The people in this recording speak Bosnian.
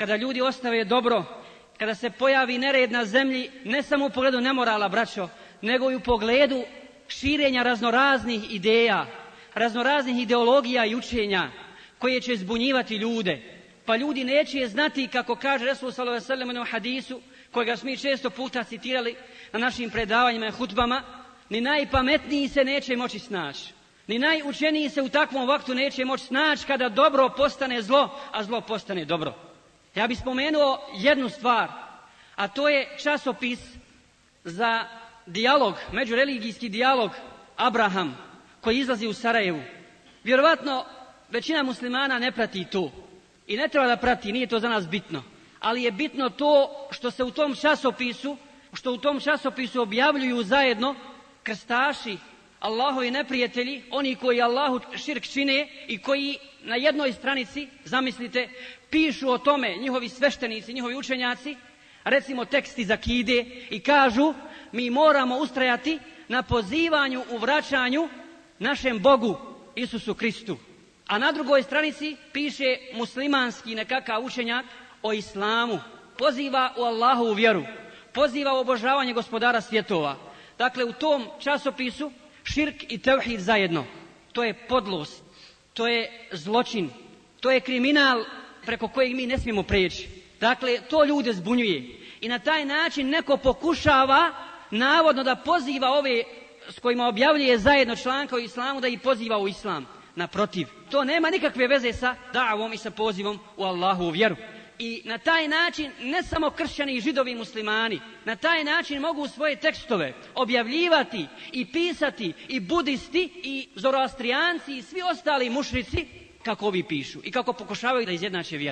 kada ljudi ostave dobro, kada se pojavi nered na zemlji, ne samo u pogledu nemorala, braćo, nego i u pogledu širenja raznoraznih ideja, raznoraznih ideologija i učenja koje će zbunjivati ljude. Pa ljudi neće znati, kako kaže Resul s.a.v. u hadisu, kojega smo mi često puta citirali na našim predavanjima i hutbama, ni najpametniji se neće moći snaći. Ni najučeniji se u takvom vaktu neće moći snaći kada dobro postane zlo, a zlo postane dobro. Ja bih spomenuo jednu stvar, a to je časopis za dijalog, međureligijski dijalog Abraham koji izlazi u Sarajevu. Vjerovatno većina muslimana ne prati to i ne treba da prati, nije to za nas bitno. Ali je bitno to što se u tom časopisu, što u tom časopisu objavljuju zajedno krstaši Allahovi neprijatelji, oni koji Allahu širk čine i koji na jednoj stranici, zamislite, pišu o tome njihovi sveštenici, njihovi učenjaci, recimo teksti Kide i kažu mi moramo ustrajati na pozivanju u vraćanju našem Bogu Isusu Kristu. A na drugoj stranici piše muslimanski nekakav učenjak o islamu. Poziva u Allahu u vjeru. Poziva u obožavanje gospodara svjetova. Dakle, u tom časopisu Širk i tevhid zajedno, to je podlost, to je zločin, to je kriminal preko kojeg mi ne smijemo preći. Dakle, to ljude zbunjuje. I na taj način neko pokušava navodno da poziva ove s kojima objavljuje zajedno članka u islamu da ih poziva u islam. Naprotiv, to nema nikakve veze sa davom i sa pozivom u Allahu u vjeru. I na taj način ne samo kršćani i židovi muslimani, na taj način mogu svoje tekstove objavljivati i pisati i budisti i zoroastrijanci i svi ostali mušrici kako ovi pišu i kako pokušavaju da izjednače vjere.